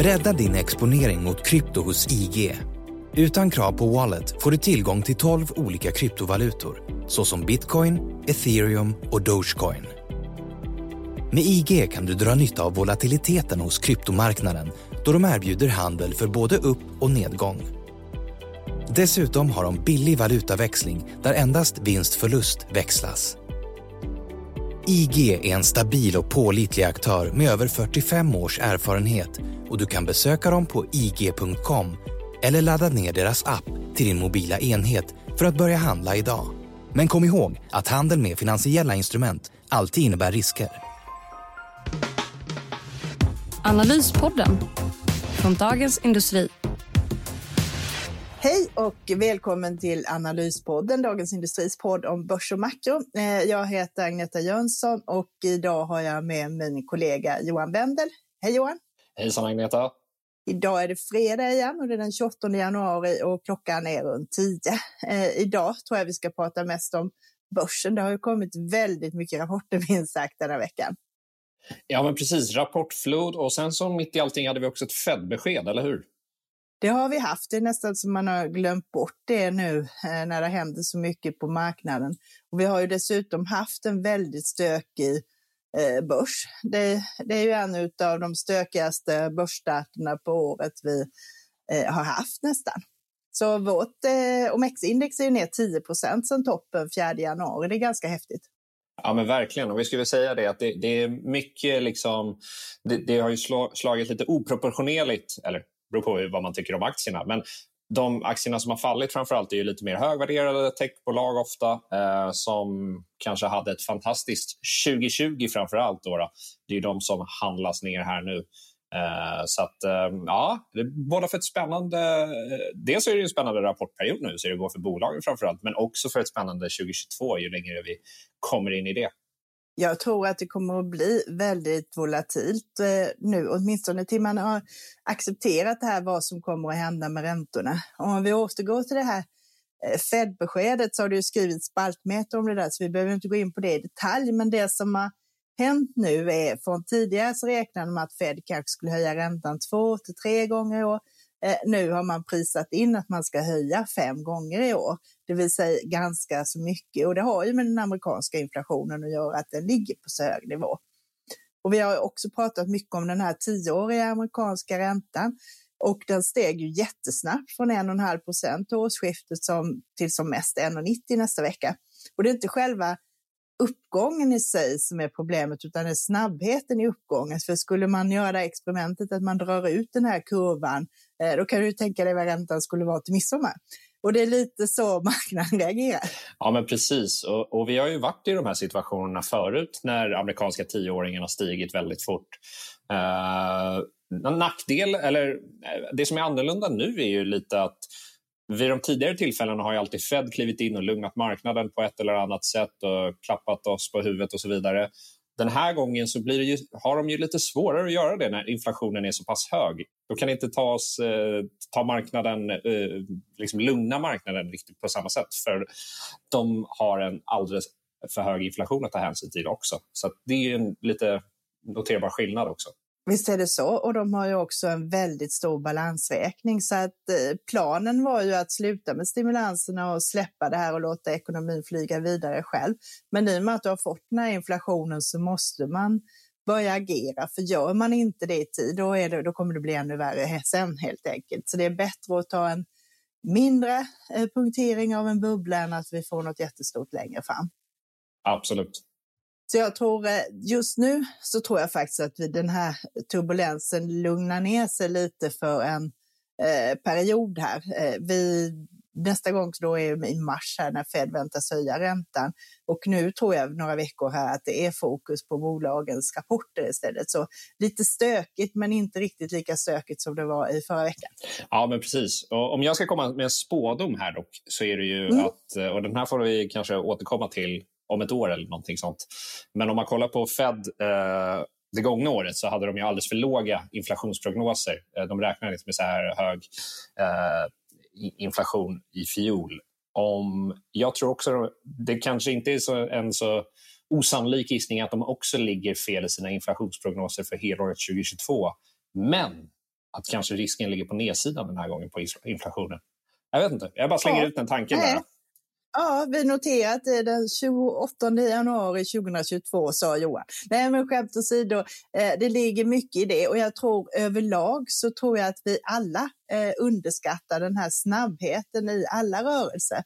Bredda din exponering mot krypto hos IG. Utan krav på Wallet får du tillgång till 12 olika kryptovalutor såsom bitcoin, ethereum och dogecoin. Med IG kan du dra nytta av volatiliteten hos kryptomarknaden då de erbjuder handel för både upp och nedgång. Dessutom har de billig valutaväxling där endast vinst-förlust växlas. IG är en stabil och pålitlig aktör med över 45 års erfarenhet och du kan besöka dem på ig.com eller ladda ner deras app till din mobila enhet för att börja handla idag. Men kom ihåg att handel med finansiella instrument alltid innebär risker. Analyspodden från Dagens Industri. Hej och välkommen till Analyspodden, Dagens Industris podd om börs och makro. Eh, jag heter Agneta Jönsson och idag har jag med min kollega Johan Wendel. Hej Johan! Hejsan Agneta! Idag är det fredag igen och det är den 28 januari och klockan är runt 10. Eh, idag tror jag vi ska prata mest om börsen. Det har ju kommit väldigt mycket rapporter minst sagt den här veckan. Ja, men precis. Rapportflod och sen så mitt i allting hade vi också ett Fed-besked, eller hur? Det har vi haft. Det är nästan som man har glömt bort det nu eh, när det händer så mycket på marknaden. Och vi har ju dessutom haft en väldigt stökig Eh, börs. Det, det, är ju en av de stökigaste börsstarterna på året vi eh, har haft nästan. Så vårt eh, OMX-index är ju ner 10 procent sedan toppen 4 januari. Det är ganska häftigt. Ja, men verkligen. Och vi skulle säga det att det, det är mycket liksom... Det, det har ju slagit lite oproportionerligt, eller beror på vad man tycker om aktierna. Men de aktierna som har fallit framförallt är ju lite mer högvärderade techbolag ofta eh, som kanske hade ett fantastiskt 2020 framför allt. Då, då. Det är de som handlas ner här nu. Eh, så att, eh, ja, det är båda för ett spännande... Eh, dels är det en spännande rapportperiod nu, så det går för bolagen framför allt, men också för ett spännande 2022 ju längre vi kommer in i det. Jag tror att det kommer att bli väldigt volatilt eh, nu, åtminstone till man har accepterat det här vad som kommer att hända med räntorna. Om vi återgår till det här eh, Fed-beskedet så har det ju skrivits spaltmeter om det där, så vi behöver inte gå in på det i detalj. Men det som har hänt nu är, från tidigare så räknade man att Fed kanske skulle höja räntan två till tre gånger i år. Eh, nu har man prisat in att man ska höja fem gånger i år, det vill säga ganska så mycket. Och det har ju med den amerikanska inflationen att göra, att den ligger på så hög nivå. Och vi har också pratat mycket om den här tioåriga amerikanska räntan och den steg ju jättesnabbt från 1,5 procent årsskiftet som, till som mest 1,90 nästa vecka. Och det är inte själva uppgången i sig som är problemet, utan det är snabbheten i uppgången. För skulle man göra experimentet att man drar ut den här kurvan, eh, då kan du tänka dig vad räntan skulle vara till midsommar. Och det är lite så marknaden reagerar. Ja, men precis. Och, och, vi har ju varit i de här situationerna förut när amerikanska tioåringen har stigit väldigt fort. Uh, nackdel, eller eh, det som är annorlunda nu är ju lite att vid de tidigare tillfällena har ju alltid Fed klivit in och lugnat marknaden på ett eller annat sätt och klappat oss på huvudet och så vidare. Den här gången så blir ju, har de ju lite svårare att göra det när inflationen är så pass hög. Då kan inte ta, oss, eh, ta marknaden, eh, liksom lugna marknaden riktigt på samma sätt för de har en alldeles för hög inflation att ta hänsyn till också. Så det är en lite noterbar skillnad också. Visst är det så. Och de har ju också en väldigt stor balansräkning. Så att eh, planen var ju att sluta med stimulanserna och släppa det här och låta ekonomin flyga vidare själv. Men i och med att du har fått den här inflationen så måste man börja agera. För gör man inte det i tid, då, är det, då kommer det bli ännu värre sen helt enkelt. Så det är bättre att ta en mindre eh, punktering av en bubbla än att vi får något jättestort längre fram. Absolut. Så jag tror eh, just nu så tror jag faktiskt att den här turbulensen lugnar ner sig lite för en eh, period här. Eh, vi nästa gång då är i mars här när Fed väntas höja räntan. Och nu tror jag några veckor här att det är fokus på bolagens rapporter istället. Så lite stökigt men inte riktigt lika stökigt som det var i förra veckan. Ja, men precis. Och om jag ska komma med en spådom här dock så är det ju mm. att, eh, och den här får vi kanske återkomma till om ett år eller någonting sånt. Men om man kollar på Fed eh, det gångna året så hade de ju alldeles för låga inflationsprognoser. Eh, de räknade inte med så här hög eh, inflation i fjol. Om, jag tror också det kanske inte är så, en så osannolik gissning att de också ligger fel i sina inflationsprognoser för helåret 2022. Men att kanske risken ligger på nedsidan den här gången på inflationen. Jag vet inte, jag bara slänger ja. ut den tanken. Bara. Ja, vi noterar att det är den 28 januari 2022, sa Johan. Nej, men skämt åsido, eh, det ligger mycket i det och jag tror överlag så tror jag att vi alla eh, underskattar den här snabbheten i alla rörelser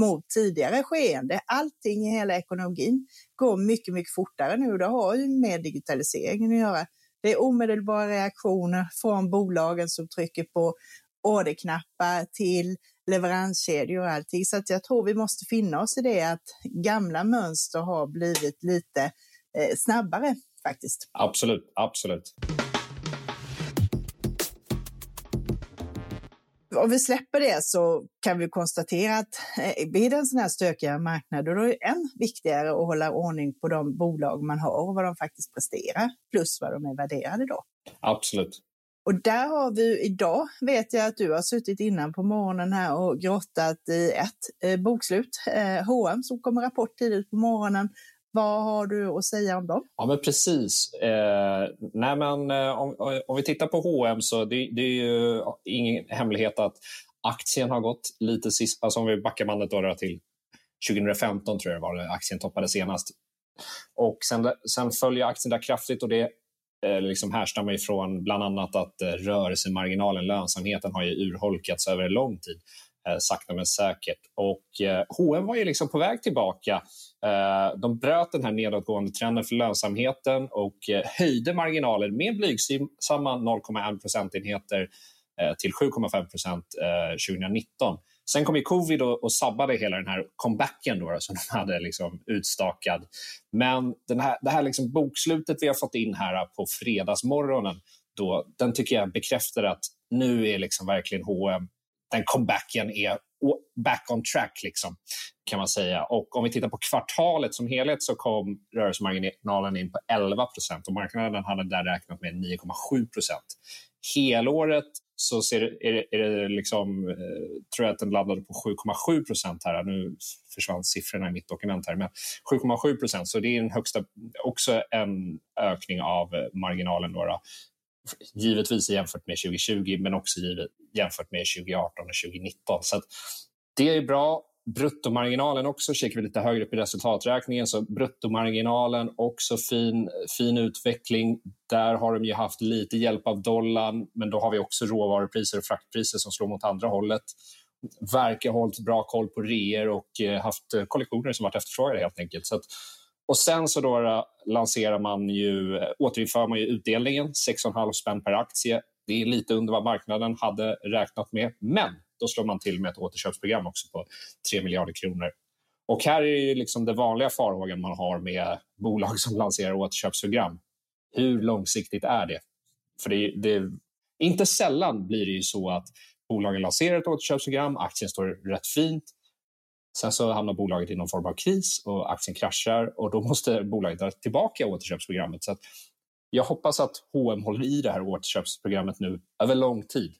mot tidigare skeende. Allting i hela ekonomin går mycket, mycket fortare nu. Det har ju med digitaliseringen att göra. Det är omedelbara reaktioner från bolagen som trycker på orderknappar till leveranskedjor och allting. Så att jag tror vi måste finna oss i det att gamla mönster har blivit lite eh, snabbare faktiskt. Absolut, absolut. Om vi släpper det så kan vi konstatera att eh, vid en sån här stökigare marknad då är det än viktigare att hålla ordning på de bolag man har och vad de faktiskt presterar plus vad de är värderade då. Absolut. Och där har vi idag, vet jag att du har suttit innan på morgonen här och grottat i ett eh, bokslut, eh, H&M som kommer rapport tidigt på morgonen. Vad har du att säga om dem? Ja, men precis. Eh, nej, men, eh, om, om, vi tittar på H&M så det, det, är ju ingen hemlighet att aktien har gått lite sist, alltså om vi backar bandet då till 2015 tror jag var det aktien toppade senast. Och sen, sen följer aktien där kraftigt och det Eh, liksom härstammar ifrån bland annat att eh, rörelsemarginalen, lönsamheten, har ju urholkats över en lång tid. Eh, sakta men säkert. Och eh, H&M var ju liksom på väg tillbaka. Eh, de bröt den här nedåtgående trenden för lönsamheten och eh, höjde marginalen med blygsamma 0,1 procentenheter eh, till 7,5 procent eh, 2019. Sen kom ju covid och, och sabbade hela den här comebacken då, som de hade liksom utstakad. Men den här, det här liksom bokslutet vi har fått in här på fredagsmorgonen, då, den tycker jag bekräftar att nu är liksom verkligen H&M den comebacken är back on track, liksom, kan man säga. Och om vi tittar på kvartalet som helhet så kom rörelsemarginalen in på 11 procent och marknaden hade där räknat med 9,7 procent. Helåret så ser, är, det, är det liksom, eh, tror jag att den laddade på 7,7 procent här. Nu försvann siffrorna i mitt dokument här, men 7,7 procent. Så det är en högsta, också en ökning av eh, marginalen. Då, då. Givetvis jämfört med 2020, men också givet, jämfört med 2018 och 2019. Så det är bra. Bruttomarginalen också, kikar vi lite högre upp i resultaträkningen, så bruttomarginalen också fin, fin utveckling. Där har de ju haft lite hjälp av dollarn, men då har vi också råvarupriser och fraktpriser som slår mot andra hållet. Verkar ha hållit bra koll på reor och eh, haft eh, kollektioner som varit efterfrågade helt enkelt. Så att, och sen så då eh, lanserar man ju, återinför man ju utdelningen, 6,5 spänn per aktie. Det är lite under vad marknaden hade räknat med, men då slår man till med ett återköpsprogram också på 3 miljarder kronor. Och här är ju liksom det vanliga farhågan man har med bolag som lanserar återköpsprogram. Hur långsiktigt är det? För det, det, inte sällan blir det ju så att bolagen lanserar ett återköpsprogram, aktien står rätt fint. Sen så hamnar bolaget i någon form av kris och aktien kraschar och då måste bolaget dra tillbaka återköpsprogrammet. Så jag hoppas att H&M håller i det här återköpsprogrammet nu över lång tid.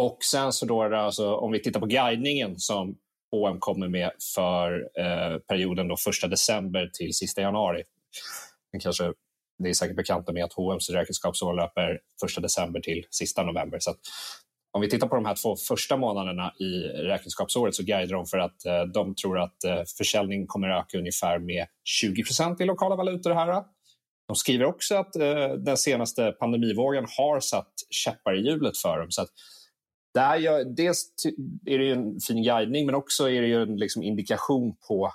Och sen så då, alltså, om vi tittar på guidningen som H&M kommer med för eh, perioden då 1 december till sista januari. Men kanske, det är säkert bekanta med att H&M's räkenskapsår löper 1 december till sista november. Så om vi tittar på de här två första månaderna i räkenskapsåret så guidar de för att eh, de tror att eh, försäljningen kommer öka ungefär med 20% i lokala valutor. Här. De skriver också att eh, den senaste pandemivågen har satt käppar i hjulet för dem. Så att där jag, dels är det en fin guidning men också är det en liksom indikation på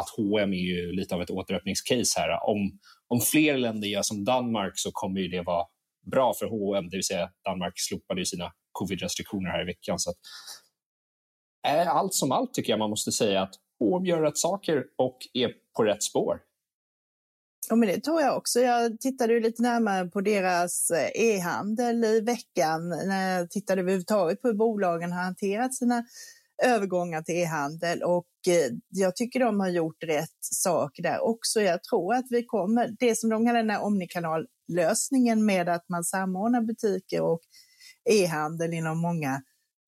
att H&M är ju lite av ett återöppningscase här. Om, om fler länder gör som Danmark så kommer det vara bra för H&M, det vill säga Danmark slopade ju sina covid-restriktioner här i veckan. Så att, eh, allt som allt tycker jag man måste säga att H&M gör rätt saker och är på rätt spår. Ja, men det tror jag också. Jag tittade ju lite närmare på deras eh, e-handel i veckan när jag tittade överhuvudtaget på hur bolagen har hanterat sina övergångar till e-handel och eh, jag tycker de har gjort rätt sak där också. Jag tror att vi kommer, det som de kallar den här omnikanallösningen med att man samordnar butiker och e-handel inom många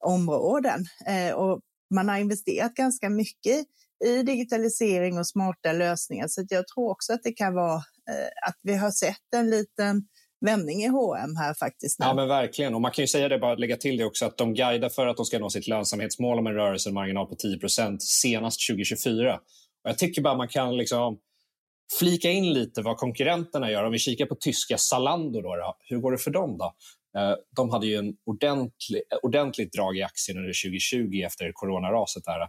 områden. Eh, och man har investerat ganska mycket i digitalisering och smarta lösningar. Så jag tror också att det kan vara eh, att vi har sett en liten vändning i H&M här faktiskt. Nu. Ja, men verkligen. Och man kan ju säga det, bara lägga till det också, att de guidar för att de ska nå sitt lönsamhetsmål om en rörelsemarginal på 10% senast 2024. Och jag tycker bara man kan liksom flika in lite vad konkurrenterna gör. Om vi kikar på tyska Zalando, då, då hur går det för dem? då? Eh, de hade ju en ordentlig, ordentligt drag i aktien under 2020 efter coronaraset. Där.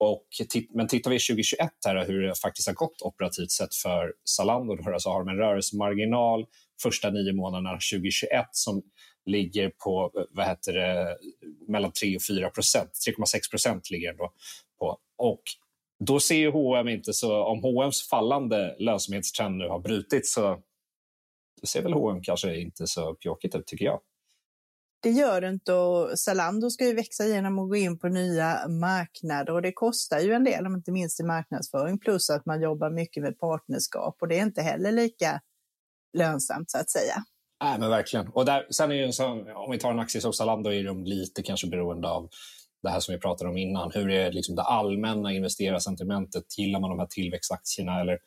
Och men tittar vi 2021 här, hur det faktiskt har gått operativt sett för Zalando då, så har de en rörelsemarginal första nio månaderna 2021 som ligger på vad heter det, mellan 3 och 4 procent. 3,6 procent ligger den då på. Och då ser ju H&M inte så... Om H&M's fallande lönsamhetstrend nu har brutits så då ser väl H&M kanske inte så pjåkigt ut, tycker jag. Det gör det inte och Zalando ska ju växa genom att gå in på nya marknader och det kostar ju en del, inte minst i marknadsföring, plus att man jobbar mycket med partnerskap och det är inte heller lika lönsamt så att säga. Nej, men verkligen. Och där, sen är ju sån, om vi tar en aktie som Zalando är de lite kanske beroende av det här som vi pratade om innan. Hur är liksom det allmänna investerarcentimentet? Gillar man de här tillväxtaktierna eller,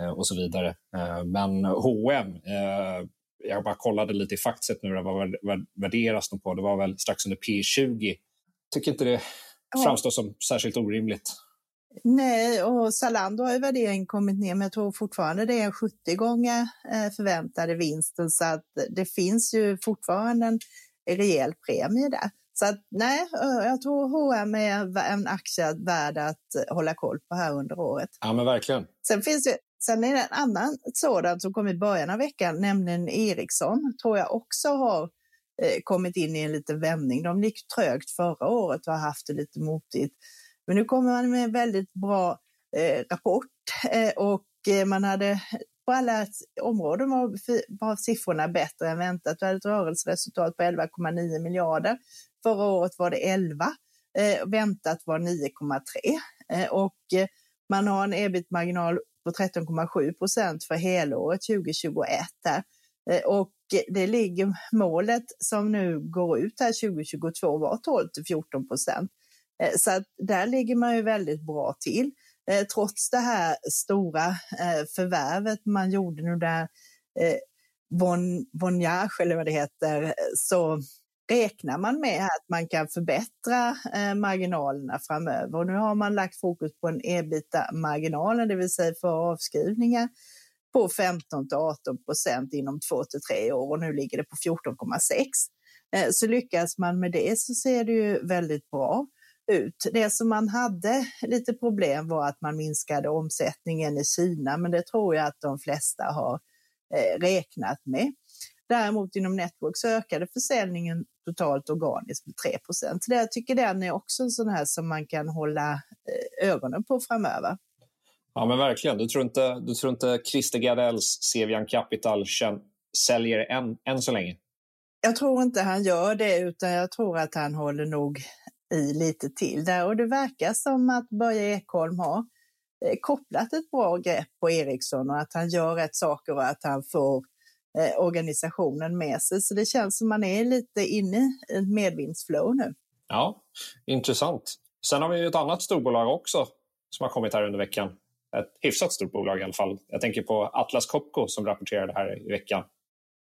eh, och så vidare? Eh, men H&M eh, jag bara kollade lite i faxet nu, vad värderas de på? Det var väl strax under P20. Tycker inte det framstår som särskilt orimligt. Nej, och Zalando har ju värderingen kommit ner, men jag tror fortfarande det är 70 gånger eh, förväntade vinsten, så att det finns ju fortfarande en rejäl premie där. Så att, nej, eh, jag tror H&M är en aktie värd att hålla koll på här under året. Ja, men verkligen. Sen finns det Sen är det en annan sådan som kom i början av veckan, nämligen Ericsson, tror jag också har eh, kommit in i en liten vändning. De gick trögt förra året och har haft det lite motigt. Men nu kommer man med en väldigt bra eh, rapport eh, och eh, man hade på alla områden var, var siffrorna bättre än väntat. Vi hade ett rörelseresultat på 11,9 miljarder. Förra året var det 11. Eh, väntat var 9,3 eh, och eh, man har en ebit-marginal på 13,7 procent för helåret 2021. Där. Eh, och det ligger målet som nu går ut här 2022 var 12 till 14 procent. Eh, så att där ligger man ju väldigt bra till. Eh, trots det här stora förvärvet man gjorde nu där Von, Vonage, eller vad det heter, så räknar man med att man kan förbättra eh, marginalerna framöver. Och nu har man lagt fokus på en ebita-marginalen, det vill säga för avskrivningar, på 15 till 18 procent inom 2 till 3 år och nu ligger det på 14,6. Eh, så lyckas man med det så ser det ju väldigt bra ut. Det som man hade lite problem var att man minskade omsättningen i Kina, men det tror jag att de flesta har eh, räknat med. Däremot inom Network så ökade försäljningen totalt organiskt med 3 procent. Jag tycker den är också en sån här som man kan hålla eh, ögonen på framöver. Ja, men verkligen. Du tror inte, du tror inte Christer Gardells Sevian Capital säljer än, än så länge? Jag tror inte han gör det, utan jag tror att han håller nog i lite till där. Och det verkar som att Börje Ekholm har eh, kopplat ett bra grepp på Ericsson och att han gör rätt saker och att han får eh, organisationen med sig. Så det känns som man är lite inne i ett medvindsflow nu. Ja, intressant. Sen har vi ett annat storbolag också som har kommit här under veckan. Ett hyfsat stort bolag i alla fall. Jag tänker på Atlas Copco som rapporterade här i veckan.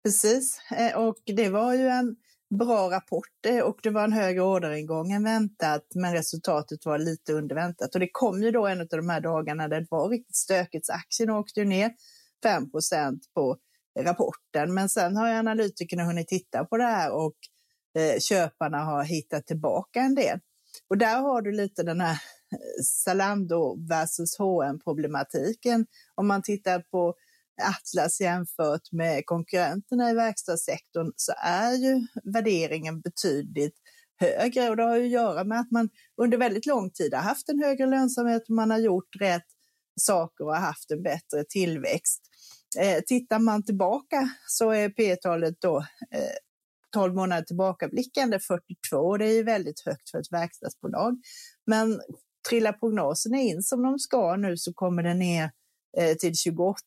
Precis, eh, och det var ju en bra rapport eh, och det var en högre orderingång än väntat, men resultatet var lite under väntat. Och det kom ju då en av de här dagarna där det var riktigt stökigt, så aktien åkte ner 5% på rapporten. Men sen har analytikerna hunnit titta på det här och eh, köparna har hittat tillbaka en del. Och där har du lite den här eh, Zalando versus H&M problematiken. Om man tittar på Atlas jämfört med konkurrenterna i verkstadssektorn så är ju värderingen betydligt högre och det har ju att göra med att man under väldigt lång tid har haft en högre lönsamhet och man har gjort rätt saker och haft en bättre tillväxt. Eh, tittar man tillbaka så är P-talet då eh, 12 månader tillbakablickande 42. Det är ju väldigt högt för ett verkstadsbolag. Men trillar prognoserna in som de ska nu så kommer den ner eh, till 28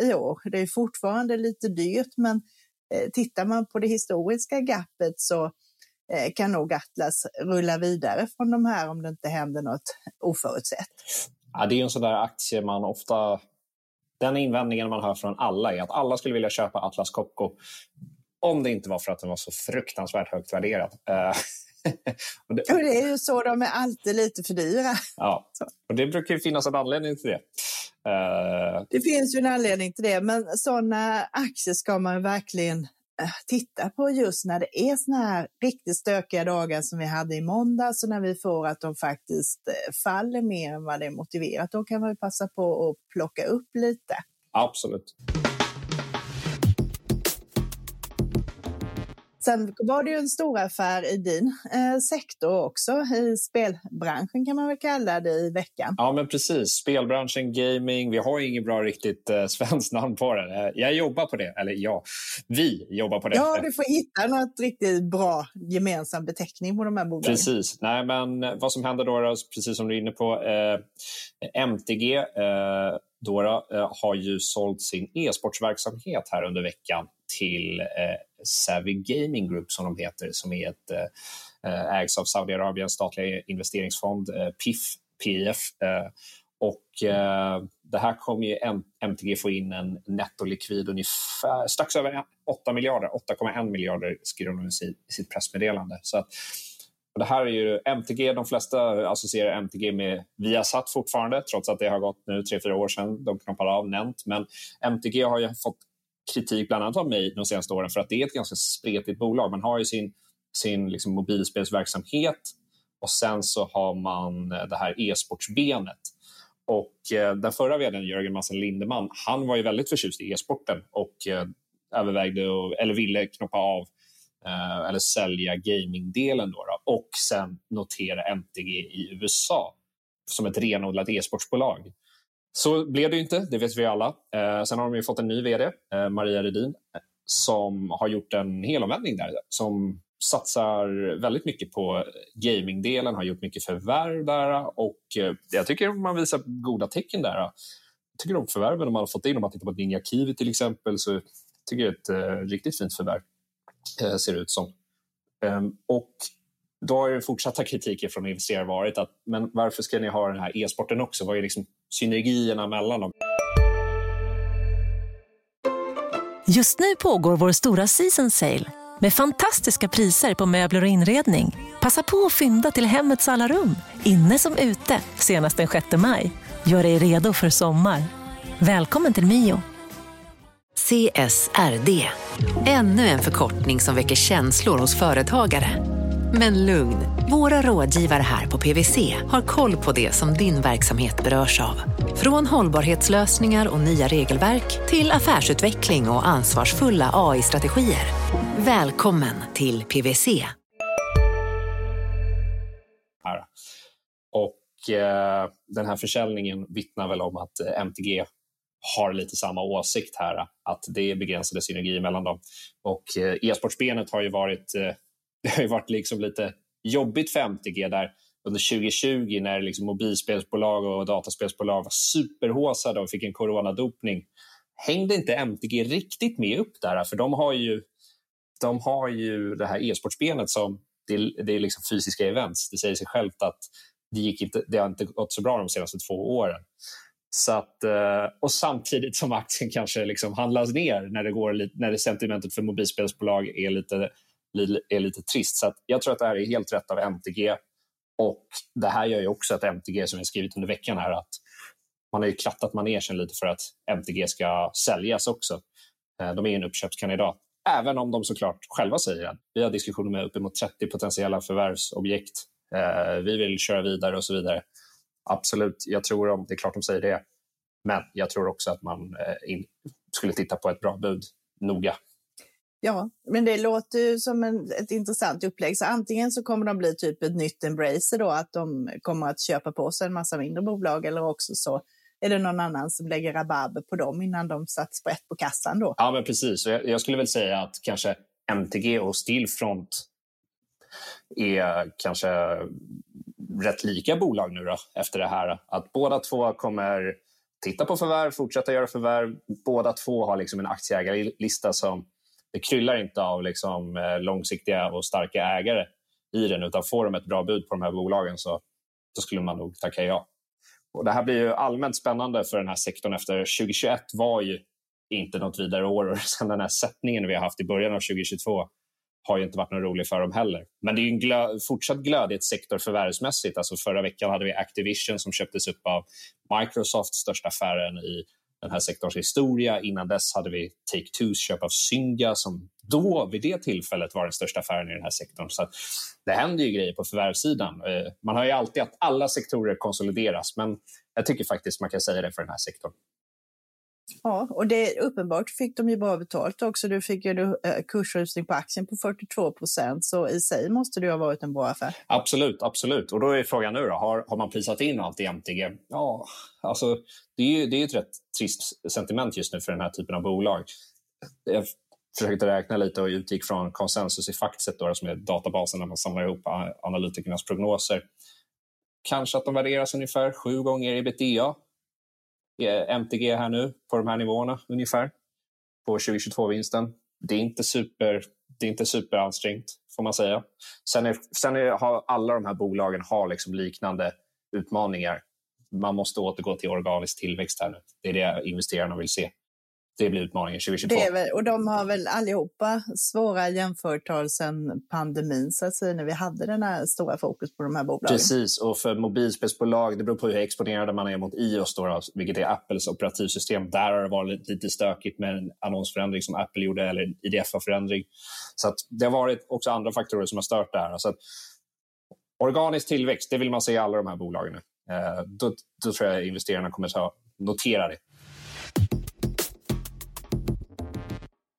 i år. Det är fortfarande lite dyrt, men eh, tittar man på det historiska gapet så eh, kan nog Atlas rulla vidare från de här om det inte händer något oförutsett. Ja, det är en sån där aktie man ofta... Den invändningen man hör från alla är att alla skulle vilja köpa Atlas Copco om det inte var för att den var så fruktansvärt högt värderad. Eh, och det, och det, är ju så, de är alltid lite för dyra. Ja, och det brukar ju finnas en anledning till det. Uh... Det finns ju en anledning till det, men sådana aktier ska man verkligen Eh, titta på just när det är såna här riktigt stökiga dagar som vi hade i måndags och när vi får att de faktiskt eh, faller mer än vad det är motiverat. Då kan man ju passa på att plocka upp lite. Absolut. Sen var det ju en stor affär i din eh, sektor också, i spelbranschen kan man väl kalla det i veckan. Ja, men precis. Spelbranschen, gaming. Vi har inget bra riktigt eh, svenskt namn på det. Eh, jag jobbar på det. Eller ja, vi jobbar på det. Ja, du får hitta något riktigt bra gemensam beteckning på de här bolagen. Precis. Nej, men vad som händer då, då precis som du är inne på, eh, MTG eh, Dora eh, har ju sålt sin e-sportsverksamhet här under veckan till eh, Savvy Gaming Group som de heter, som är ett eh, ägs av Saudiarabiens statliga investeringsfond eh, PIF. PIF eh, och eh, det här kommer ju MTG få in en nettolikvid ungefär strax över 8 miljarder, 8,1 miljarder skriver de i sitt pressmeddelande. Så att, det här är ju MTG, de flesta associerar MTG med Viasat fortfarande, trots att det har gått nu tre, fyra år sedan de knoppade av Nent. Men MTG har ju fått kritik bland annat av mig de senaste åren för att det är ett ganska spretigt bolag. Man har ju sin, sin liksom mobilspelsverksamhet och sen så har man eh, det här e-sportsbenet. Och eh, den förra vdn, Jörgen Massen Lindeman, han var ju väldigt förtjust i e-sporten och eh, övervägde och, eller ville knoppa av eh, eller sälja gamingdelen då, då, och sen notera MTG i USA som ett renodlat e-sportsbolag. Så blev det inte, det vet vi alla. Eh, sen har de fått en ny vd, eh, Maria Redin, som har gjort en helomvändning där. Som satsar väldigt mycket på gamingdelen, har gjort mycket förvärv där och eh, jag tycker man visar goda tecken där. Jag tycker de förvärven man har fått in, om man tittar på Ninja Kiwi till exempel, så tycker jag det är ett eh, riktigt fint förvärv, Eh, ser det ut som. Ehm, och då har den fortsatta kritiken från investerare varit att men varför ska ni ha den här e-sporten också? Vad är liksom synergierna mellan dem? Just nu pågår vår stora season sale med fantastiska priser på möbler och inredning. Passa på att fynda till hemmets alla rum, inne som ute, senast den 6 maj. Gör dig redo för sommar. Välkommen till Mio. CSRD, ännu en förkortning som väcker känslor hos företagare. Men lugn, våra rådgivare här på PWC har koll på det som din verksamhet berörs av. Från hållbarhetslösningar och nya regelverk till affärsutveckling och ansvarsfulla AI-strategier. Välkommen till PWC. Och eh, den här försäljningen vittnar väl om att eh, MTG har lite samma åsikt här, att det är begränsade synergier mellan dem. Och eh, e-sportsbenet har ju varit eh, det har ju varit liksom lite jobbigt för MTG där under 2020 när liksom mobilspelsbolag och dataspelsbolag var superhåsade och fick en coronadopning hängde inte MTG riktigt med upp där, för de har ju, de har ju det här e-sportsbenet som det, det är liksom fysiska events. Det säger sig självt att det, gick inte, det har inte gått så bra de senaste två åren. Så att, eh, och samtidigt som aktien kanske liksom handlas ner när det, går, när det sentimentet för mobilspelsbolag är lite är lite trist. Så jag tror att det här är helt rätt av MTG. Och Det här gör ju också att MTG, som jag skrivit under veckan, här, att man har ju krattat manegen lite för att MTG ska säljas också. Eh, de är en uppköpskandidat. Även om de såklart själva säger att vi har diskussioner med uppemot 30 potentiella förvärvsobjekt. Eh, vi vill köra vidare och så vidare. Absolut, jag tror om, det är klart de säger det. Men jag tror också att man, eh, skulle titta på ett bra bud noga. Ja, men det låter ju som en, ett intressant upplägg. Så antingen så kommer de bli typ ett nytt Embracer då, att de kommer att köpa på sig en massa mindre bolag, eller också så är det någon annan som lägger rabarber på dem innan de satt sprätt på kassan då. Ja, men precis. Jag, jag skulle väl säga att kanske MTG och Stillfront är kanske rätt lika bolag nu då, efter det här. Att båda två kommer titta på förvärv, fortsätta göra förvärv. Båda två har liksom en aktieägarlista som det kryllar inte av liksom, eh, långsiktiga och starka ägare i den. Utan får de ett bra bud på de här bolagen så då skulle man nog tacka ja. Och det här blir ju allmänt spännande för den här sektorn efter 2021 var ju inte något vidare år och sen den här sättningen vi har haft i början av 2022 har ju inte varit något rolig för dem heller. Men det är ju en glö fortsatt glödigt sektor förvärvsmässigt. Alltså förra veckan hade vi Activision som köptes upp av Microsoft, största affären i den här sektorns historia. Innan dess hade vi Take-Twos köp av Zynga som då, vid det tillfället, var den största affären i den här sektorn. Så det händer ju grejer på förvärvssidan. Eh, man har ju alltid att alla sektorer konsolideras, men jag tycker faktiskt man kan säga det för den här sektorn. Ja, och det uppenbart fick de ju bra betalt också. Du fick ju eh, kursrusning på aktien på 42 procent, så i sig måste det ha varit en bra affär. Absolut, absolut. Och då är frågan nu då, har, har man prisat in allt i MTG? Ja, alltså det är ju det är ett rätt trist sentiment just nu för den här typen av bolag. Jag försökte räkna lite och utgick från konsensus i Factset då, som är databasen där man samlar ihop analytikernas prognoser. Kanske att de värderas ungefär sju gånger ebitda Eh, MTG här nu på de här nivåerna ungefär på 2022-vinsten. Det är inte super det är inte superansträngt får man säga. Sen, är, sen är, har alla de här bolagen har liksom liknande utmaningar. Man måste återgå till organisk tillväxt här nu. Det är det investerarna vill se det blir utmaningen 2022. Det väl, och de har väl allihopa svåra jämförtal sedan pandemin, så att säga, när vi hade den här stora fokus på de här bolagen. Precis, och för mobilspelsbolag, det beror på hur exponerade man är mot iOS, då, vilket är Apples operativsystem. Där har det varit lite stökigt med en annonsförändring som Apple gjorde, eller IDFA-förändring. Så att det har varit också andra faktorer som har stört det här. Så att, organisk tillväxt, det vill man se i alla de här bolagen. Eh, då, då tror jag investerarna kommer att notera det.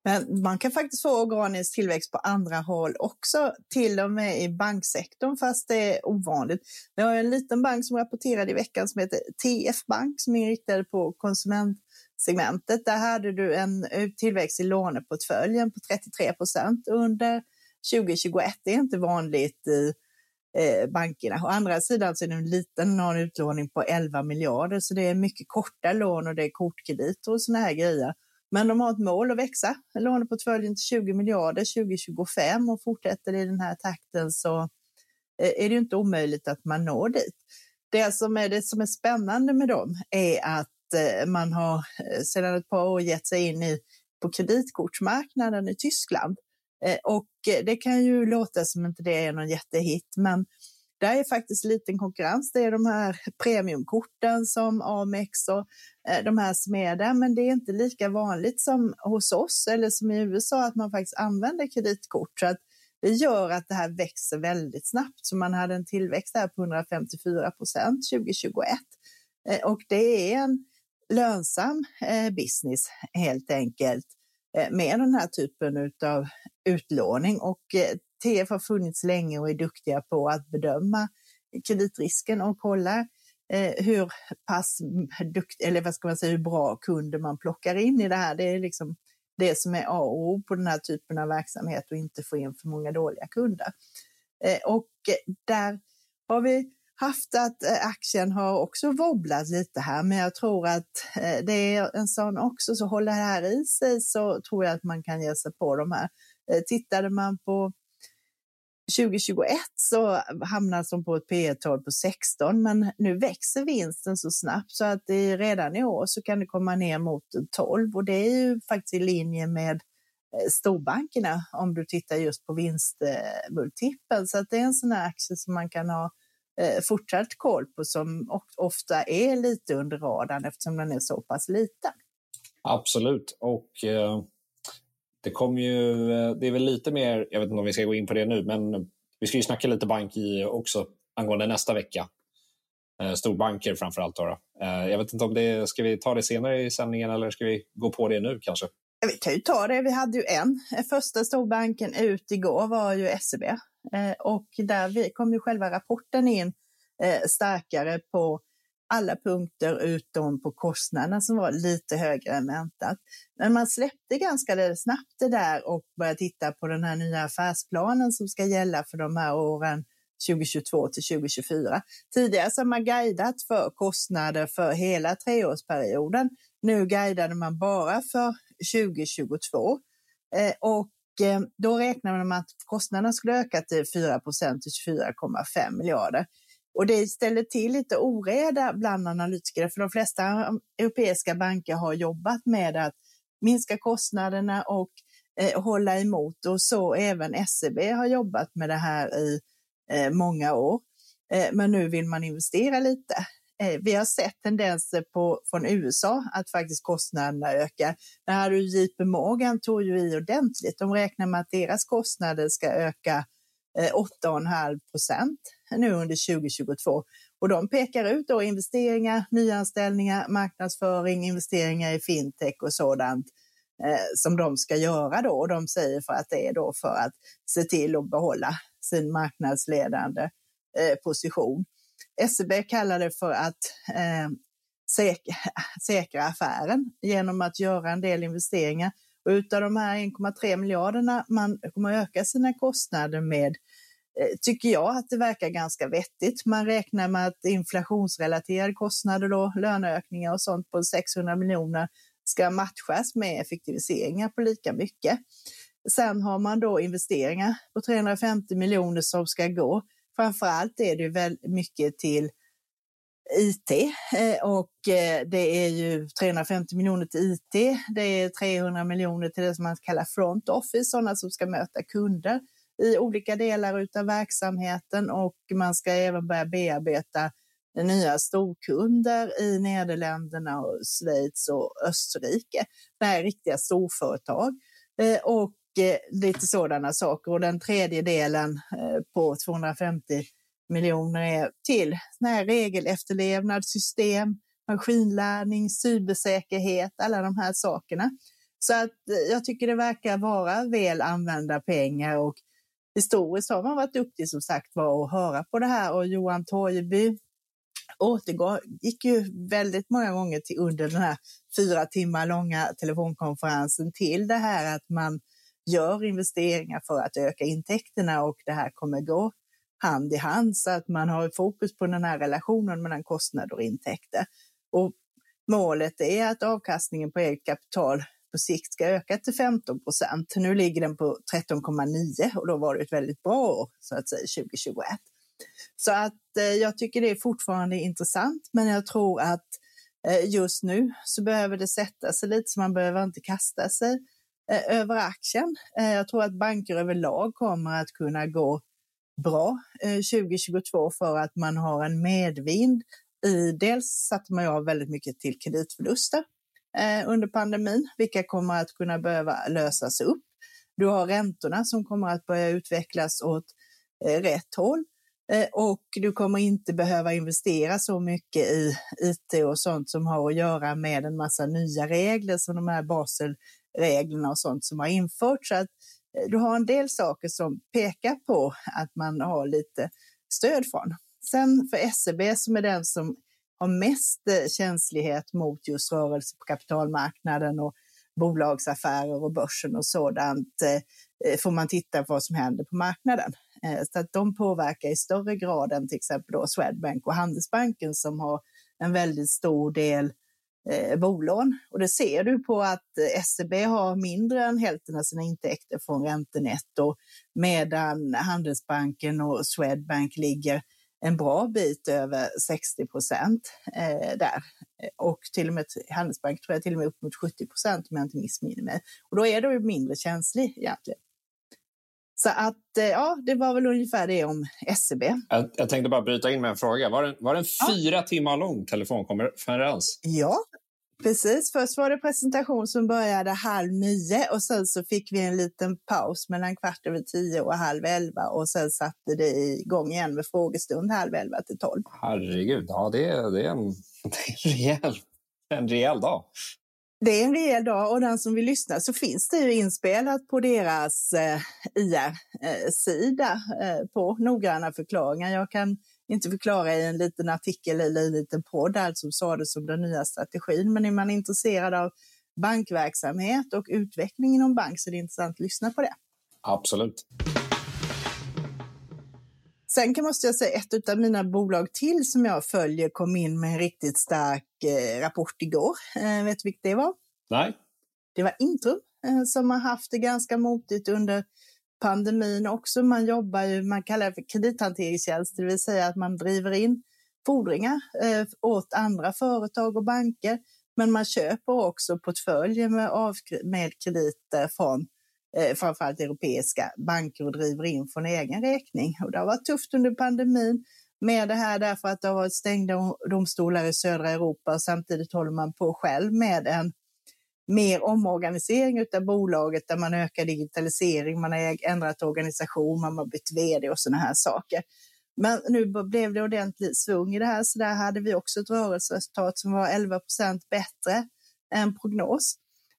Men man kan faktiskt få organisk tillväxt på andra håll också, till och med i banksektorn, fast det är ovanligt. Vi har en liten bank som rapporterade i veckan som heter TF Bank som är inriktad på konsumentsegmentet. Där hade du en eh, tillväxt i låneportföljen på 33 procent under 2021. Det är inte vanligt i eh, bankerna. Å andra sidan så är det en liten någon utlåning på 11 miljarder, så det är mycket korta lån och det är kortkrediter och såna här grejer. Men de har ett mål att växa låneportföljen till 20 miljarder 2025 och fortsätter i den här takten så eh, är det inte omöjligt att man når dit. Det som är, det som är spännande med dem är att eh, man har eh, sedan ett par år gett sig in i, på kreditkortsmarknaden i Tyskland. Och det kan ju låta som inte det är någon jättehit, men det är faktiskt liten konkurrens. Det är de här premiumkorten som Amex och eh, de här som är där, men det är inte lika vanligt som hos oss eller som i USA att man faktiskt använder kreditkort. Så att det gör att det här växer väldigt snabbt. Så man hade en tillväxt här på 154 procent 2021 eh, och det är en lönsam eh, business helt enkelt med den här typen av utlåning och TF har funnits länge och är duktiga på att bedöma kreditrisken och kolla eh, hur pass dukt, eller vad ska man säga, hur bra kunder man plockar in i det här. Det är liksom det som är A och O på den här typen av verksamhet och inte få in för många dåliga kunder. Eh, och där har vi haft att eh, aktien har också wobblat lite här, men jag tror att eh, det är en sån också, så håller det här i sig så tror jag att man kan ge sig på de här. Eh, tittade man på 2021 så hamnar de på ett P tal på 16, men nu växer vinsten så snabbt så att det redan i år så kan det komma ner mot 12 och det är ju faktiskt i linje med eh, storbankerna om du tittar just på vinstmultipeln. Så att det är en sån här aktie som man kan ha eh, fortsatt koll på som ofta är lite under radarn eftersom den är så pass liten. Absolut. Och eh, det kommer ju, eh, det är väl lite mer, jag vet inte om vi ska gå in på det nu, men vi ska ju snacka lite bank i också angående nästa vecka. Eh, storbanker framför allt. Då, eh, jag vet inte om det, ska vi ta det senare i sändningen eller ska vi gå på det nu kanske? Vi kan ju ta det. Vi hade ju en. Första storbanken ut igår var ju SEB och där kom ju själva rapporten in starkare på alla punkter utom på kostnaderna som var lite högre än väntat. Men man släppte ganska snabbt det där och började titta på den här nya affärsplanen som ska gälla för de här åren 2022 till 2024. Tidigare så har man guidat för kostnader för hela treårsperioden. Nu guidade man bara för 2022 eh, och eh, då räknade man med att kostnaderna skulle öka till 4 till 24,5 miljarder. Och det ställer till lite oreda bland analytiker, för de flesta europeiska banker har jobbat med att minska kostnaderna och eh, hålla emot. Och så även SEB har jobbat med det här i eh, många år. Eh, men nu vill man investera lite. Eh, vi har sett tendenser på, från USA att faktiskt kostnaderna ökar. Det här JP Morgan tog ju i ordentligt. De räknar med att deras kostnader ska öka eh, 8,5 procent nu under 2022. Och de pekar ut då investeringar, nyanställningar, marknadsföring, investeringar i fintech och sådant eh, som de ska göra då. Och de säger för att det är då för att se till att behålla sin marknadsledande eh, position. SEB kallar det för att eh, säkra, säkra affären genom att göra en del investeringar. Och utav de här 1,3 miljarderna man kommer öka sina kostnader med Eh, tycker jag att det verkar ganska vettigt. Man räknar med att inflationsrelaterade kostnader, då, löneökningar och sånt på 600 miljoner ska matchas med effektiviseringar på lika mycket. Sen har man då investeringar på 350 miljoner som ska gå. Framför allt är det väldigt mycket till IT eh, och eh, det är ju 350 miljoner till IT. Det är 300 miljoner till det som man kallar front office, sådana som ska möta kunder i olika delar av verksamheten och man ska även börja bearbeta nya storkunder i Nederländerna, och Schweiz och Österrike. Det här är riktiga storföretag eh, och eh, lite sådana saker. Och den tredje delen eh, på 250 miljoner är till här regelefterlevnadssystem, maskinlärning, cybersäkerhet, alla de här sakerna. Så att jag tycker det verkar vara väl använda pengar och historiskt har man varit duktig som sagt var att höra på det här och Johan Torgeby återgick ju väldigt många gånger till under den här fyra timmar långa telefonkonferensen till det här att man gör investeringar för att öka intäkterna och det här kommer gå hand i hand så att man har fokus på den här relationen mellan kostnader och intäkter. Och målet är att avkastningen på eget kapital på sikt ska öka till 15 procent. Nu ligger den på 13,9 och då var det ett väldigt bra år, så att säga, 2021. Så att eh, jag tycker det är fortfarande intressant, men jag tror att eh, just nu så behöver det sätta sig lite, så man behöver inte kasta sig eh, över aktien. Eh, jag tror att banker överlag kommer att kunna gå bra eh, 2022 för att man har en medvind i dels satte man av väldigt mycket till kreditförluster Eh, under pandemin, vilka kommer att kunna behöva lösas upp. Du har räntorna som kommer att börja utvecklas åt eh, rätt håll eh, och du kommer inte behöva investera så mycket i IT och sånt som har att göra med en massa nya regler som de här Baselreglerna och sånt som har införts. Så att du har en del saker som pekar på att man har lite stöd från. Sen för SEB som är den som har mest eh, känslighet mot just rörelse på kapitalmarknaden och bolagsaffärer och börsen och sådant eh, eh, får man titta på vad som händer på marknaden. Så att de påverkar i större grad än till exempel då Swedbank och Handelsbanken som har en väldigt stor del eh, bolån. Och det ser du på att SEB har mindre än hälften av sina intäkter från räntenetto medan Handelsbanken och Swedbank ligger en bra bit över 60 procent eh, där. Och till och med Handelsbank tror jag till och med upp mot 70 procent om jag inte missminner mig. Och då är du mindre känslig egentligen. Så att eh, ja, det var väl ungefär det om SEB. Jag, jag tänkte bara bryta in med en fråga. Var det, var det en ja. fyra timmar lång telefonkonferens? Ja, Precis, först var det presentation som började halv nio och sen så fick vi en liten paus mellan kvart över tio och halv elva och sen satte det igång igen med frågestund halv elva till tolv. Herregud, ja det är, det är, en, det är en, rejäl, en rejäl dag. Det är en rejäl dag och den som vill lyssna så finns det ju inspelat på deras eh, IR-sida eh, på noggranna förklaringar. Jag kan inte förklara i en liten artikel eller en liten podd allt som sades om den nya strategin. Men är man intresserad av bankverksamhet och utveckling inom bank så är det intressant att lyssna på det. Absolut. Sen kan måste jag säga ett av mina bolag till som jag följer kom in med en riktigt stark eh, rapport igår. Eh, vet du vilket det var? Nej. Det var Intrum eh, som har haft det ganska motigt under pandemin också. Man jobbar ju, man kallar det för kredithanteringstjänst, det vill säga att man driver in fordringar eh, åt andra företag och banker. Men man köper också portföljer med, av, med krediter från eh, framförallt europeiska banker och driver in från egen räkning. Och det har varit tufft under pandemin med det här därför att det har varit stängda domstolar i södra Europa och samtidigt håller man på själv med en mer omorganisering av bolaget där man ökar digitalisering, man har ändrat organisation, man har bytt vd och sådana här saker. Men nu blev det ordentligt svung i det här, så där hade vi också ett rörelseresultat som var 11 procent bättre än prognos.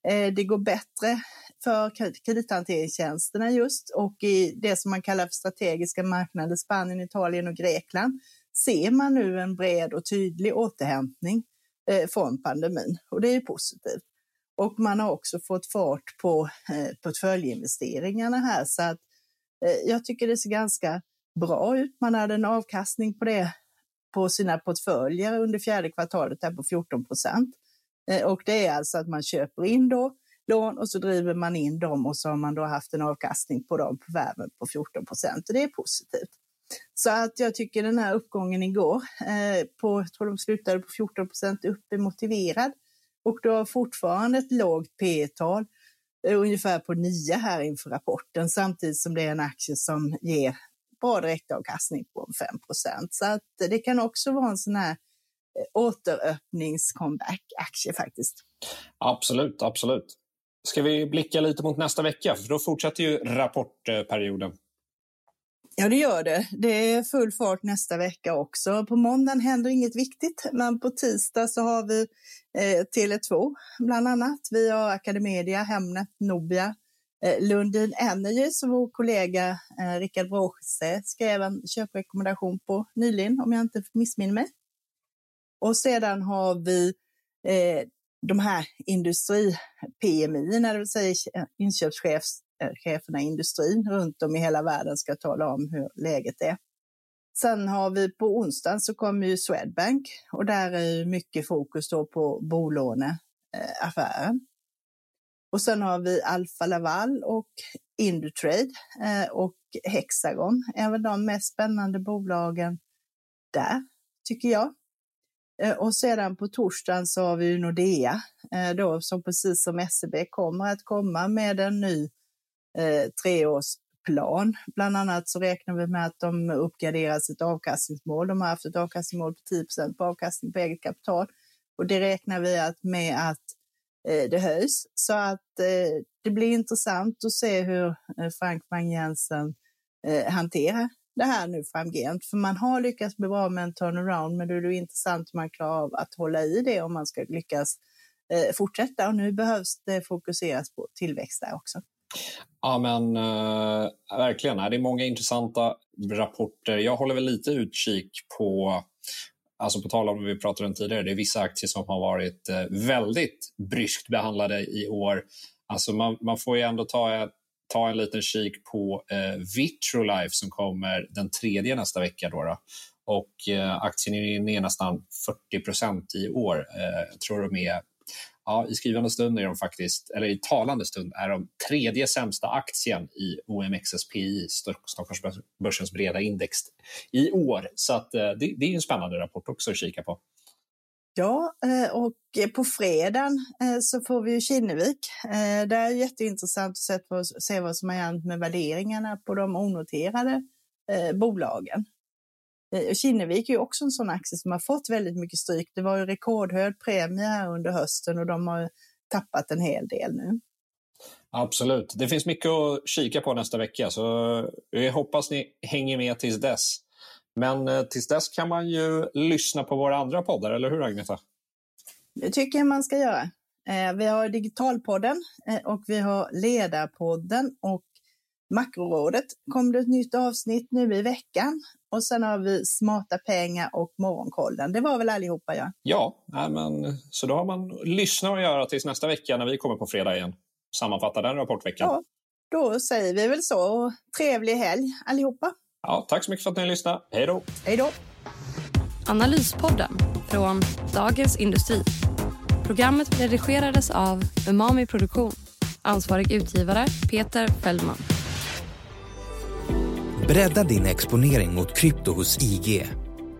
Eh, det går bättre för kredithanteringstjänsterna just och i det som man kallar för strategiska marknader, Spanien, Italien och Grekland, ser man nu en bred och tydlig återhämtning eh, från pandemin och det är positivt. Och man har också fått fart på eh, portföljinvesteringarna här så att eh, jag tycker det ser ganska bra ut. Man hade en avkastning på det på sina portföljer under fjärde kvartalet här på 14 procent. Eh, och det är alltså att man köper in då lån och så driver man in dem och så har man då haft en avkastning på dem på värmen på 14 procent och det är positivt. Så att jag tycker den här uppgången igår eh, på, jag tror de slutade på 14 procent upp är motiverad och du har fortfarande ett lågt P tal eh, ungefär på 9 här inför rapporten, samtidigt som det är en aktie som ger bra direktavkastning på 5% Så att det kan också vara en sån här eh, återöppnings-comeback-aktie faktiskt. Absolut, absolut. Ska vi blicka lite mot nästa vecka? För då fortsätter ju rapportperioden. Ja, det gör det. Det är full fart nästa vecka också. På måndagen händer inget viktigt, men på tisdag så har vi eh, Tele2 bland annat. Vi har Academedia, Hemnet, Nobia, eh, Lundin Energy som vår kollega eh, Rickard Bråse skrev en köprekommendation på nyligen, om jag inte missminner mig. Och sedan har vi eh, de här industri-PMI, det vill säga inköpschefs Eh, cheferna i industrin runt om i hela världen ska tala om hur läget är. Sen har vi på onsdagen så kommer ju Swedbank och där är mycket fokus då på bolåneaffären. Och sen har vi Alfa Laval och Indutrade eh, och Hexagon är väl de mest spännande bolagen där, tycker jag. Eh, och sedan på torsdagen så har vi Nordea då som precis som SEB kommer att komma med en ny eh, treårsplan. Bland annat så räknar vi med att de uppgraderar sitt avkastningsmål. De har haft ett avkastningsmål på 10 på avkastning på eget kapital och det räknar vi att med att eh, det höjs. Så att eh, det blir intressant att se hur eh, Frank Wang-Jensen eh, hanterar det här nu framgent. För man har lyckats bli bra med en turnaround, men då är det intressant om man klarar av att hålla i det om man ska lyckas eh, fortsätta. Och nu behövs det fokuseras på tillväxt där också. Ja, men uh, verkligen. Det är många intressanta rapporter. Jag håller väl lite utkik på Alltså på tal om vad vi pratade om tidigare, det är vissa aktier som har varit uh, väldigt bryskt behandlade i år. Alltså man, man får ju ändå ta, ta en liten kik på uh, Vitrolife som kommer den tredje nästa vecka. Då, då. Och uh, aktien är ner nästan 40% i år. jag tror de är Ja, I skrivande stund är de faktiskt, eller i talande stund är de tredje sämsta aktien i OMXSPI, Stockholmsbörsens breda index, i år. Så att, eh, det, det är en spännande rapport också att kika på. Ja, eh, och på fredagen eh, så får vi ju Kinnevik. Det är jätteintressant att se vad som har hänt med värderingarna på de onoterade bolagen. Eh, Kinnevik är ju också en sån aktie som har fått väldigt mycket stryk. Det var ju rekordhög premie här under hösten och de har tappat en hel del nu. Absolut. Det finns mycket att kika på nästa vecka, så jag hoppas ni hänger med tills dess. Men eh, tills dess kan man ju lyssna på våra andra poddar, eller hur Agneta? Det tycker jag man ska göra. Eh, vi har Digitalpodden och vi har Ledarpodden och Makrorådet kom det ett nytt avsnitt nu i veckan. Och sen har vi Smarta pengar och Morgonkollen. Det var väl allihopa, ja? Ja, men, så då har man lyssna och göra tills nästa vecka när vi kommer på fredag igen. Sammanfatta den rapportveckan. Ja, då säger vi väl så. Trevlig helg allihopa. Ja, tack så mycket för att ni lyssnade. Hej då! Hej då! Analyspodden från Dagens Industri. Programmet redigerades av Umami Produktion. Ansvarig utgivare Peter Fellman. Bredda din exponering mot krypto hos IG.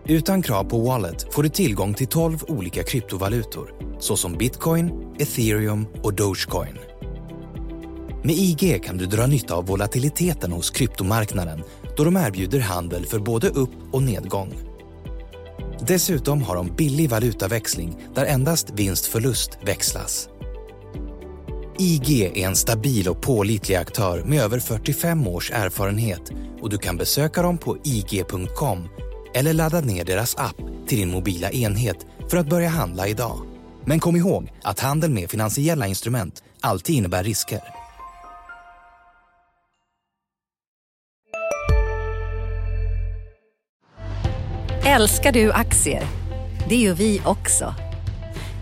Utan krav på Wallet får du tillgång till 12 olika kryptovalutor såsom bitcoin, ethereum och dogecoin. Med IG kan du dra nytta av volatiliteten hos kryptomarknaden då de erbjuder handel för både upp och nedgång. Dessutom har de billig valutaväxling där endast vinst-förlust växlas. IG är en stabil och pålitlig aktör med över 45 års erfarenhet och du kan besöka dem på ig.com eller ladda ner deras app till din mobila enhet för att börja handla idag. Men kom ihåg att handel med finansiella instrument alltid innebär risker. Älskar du aktier? Det gör vi också.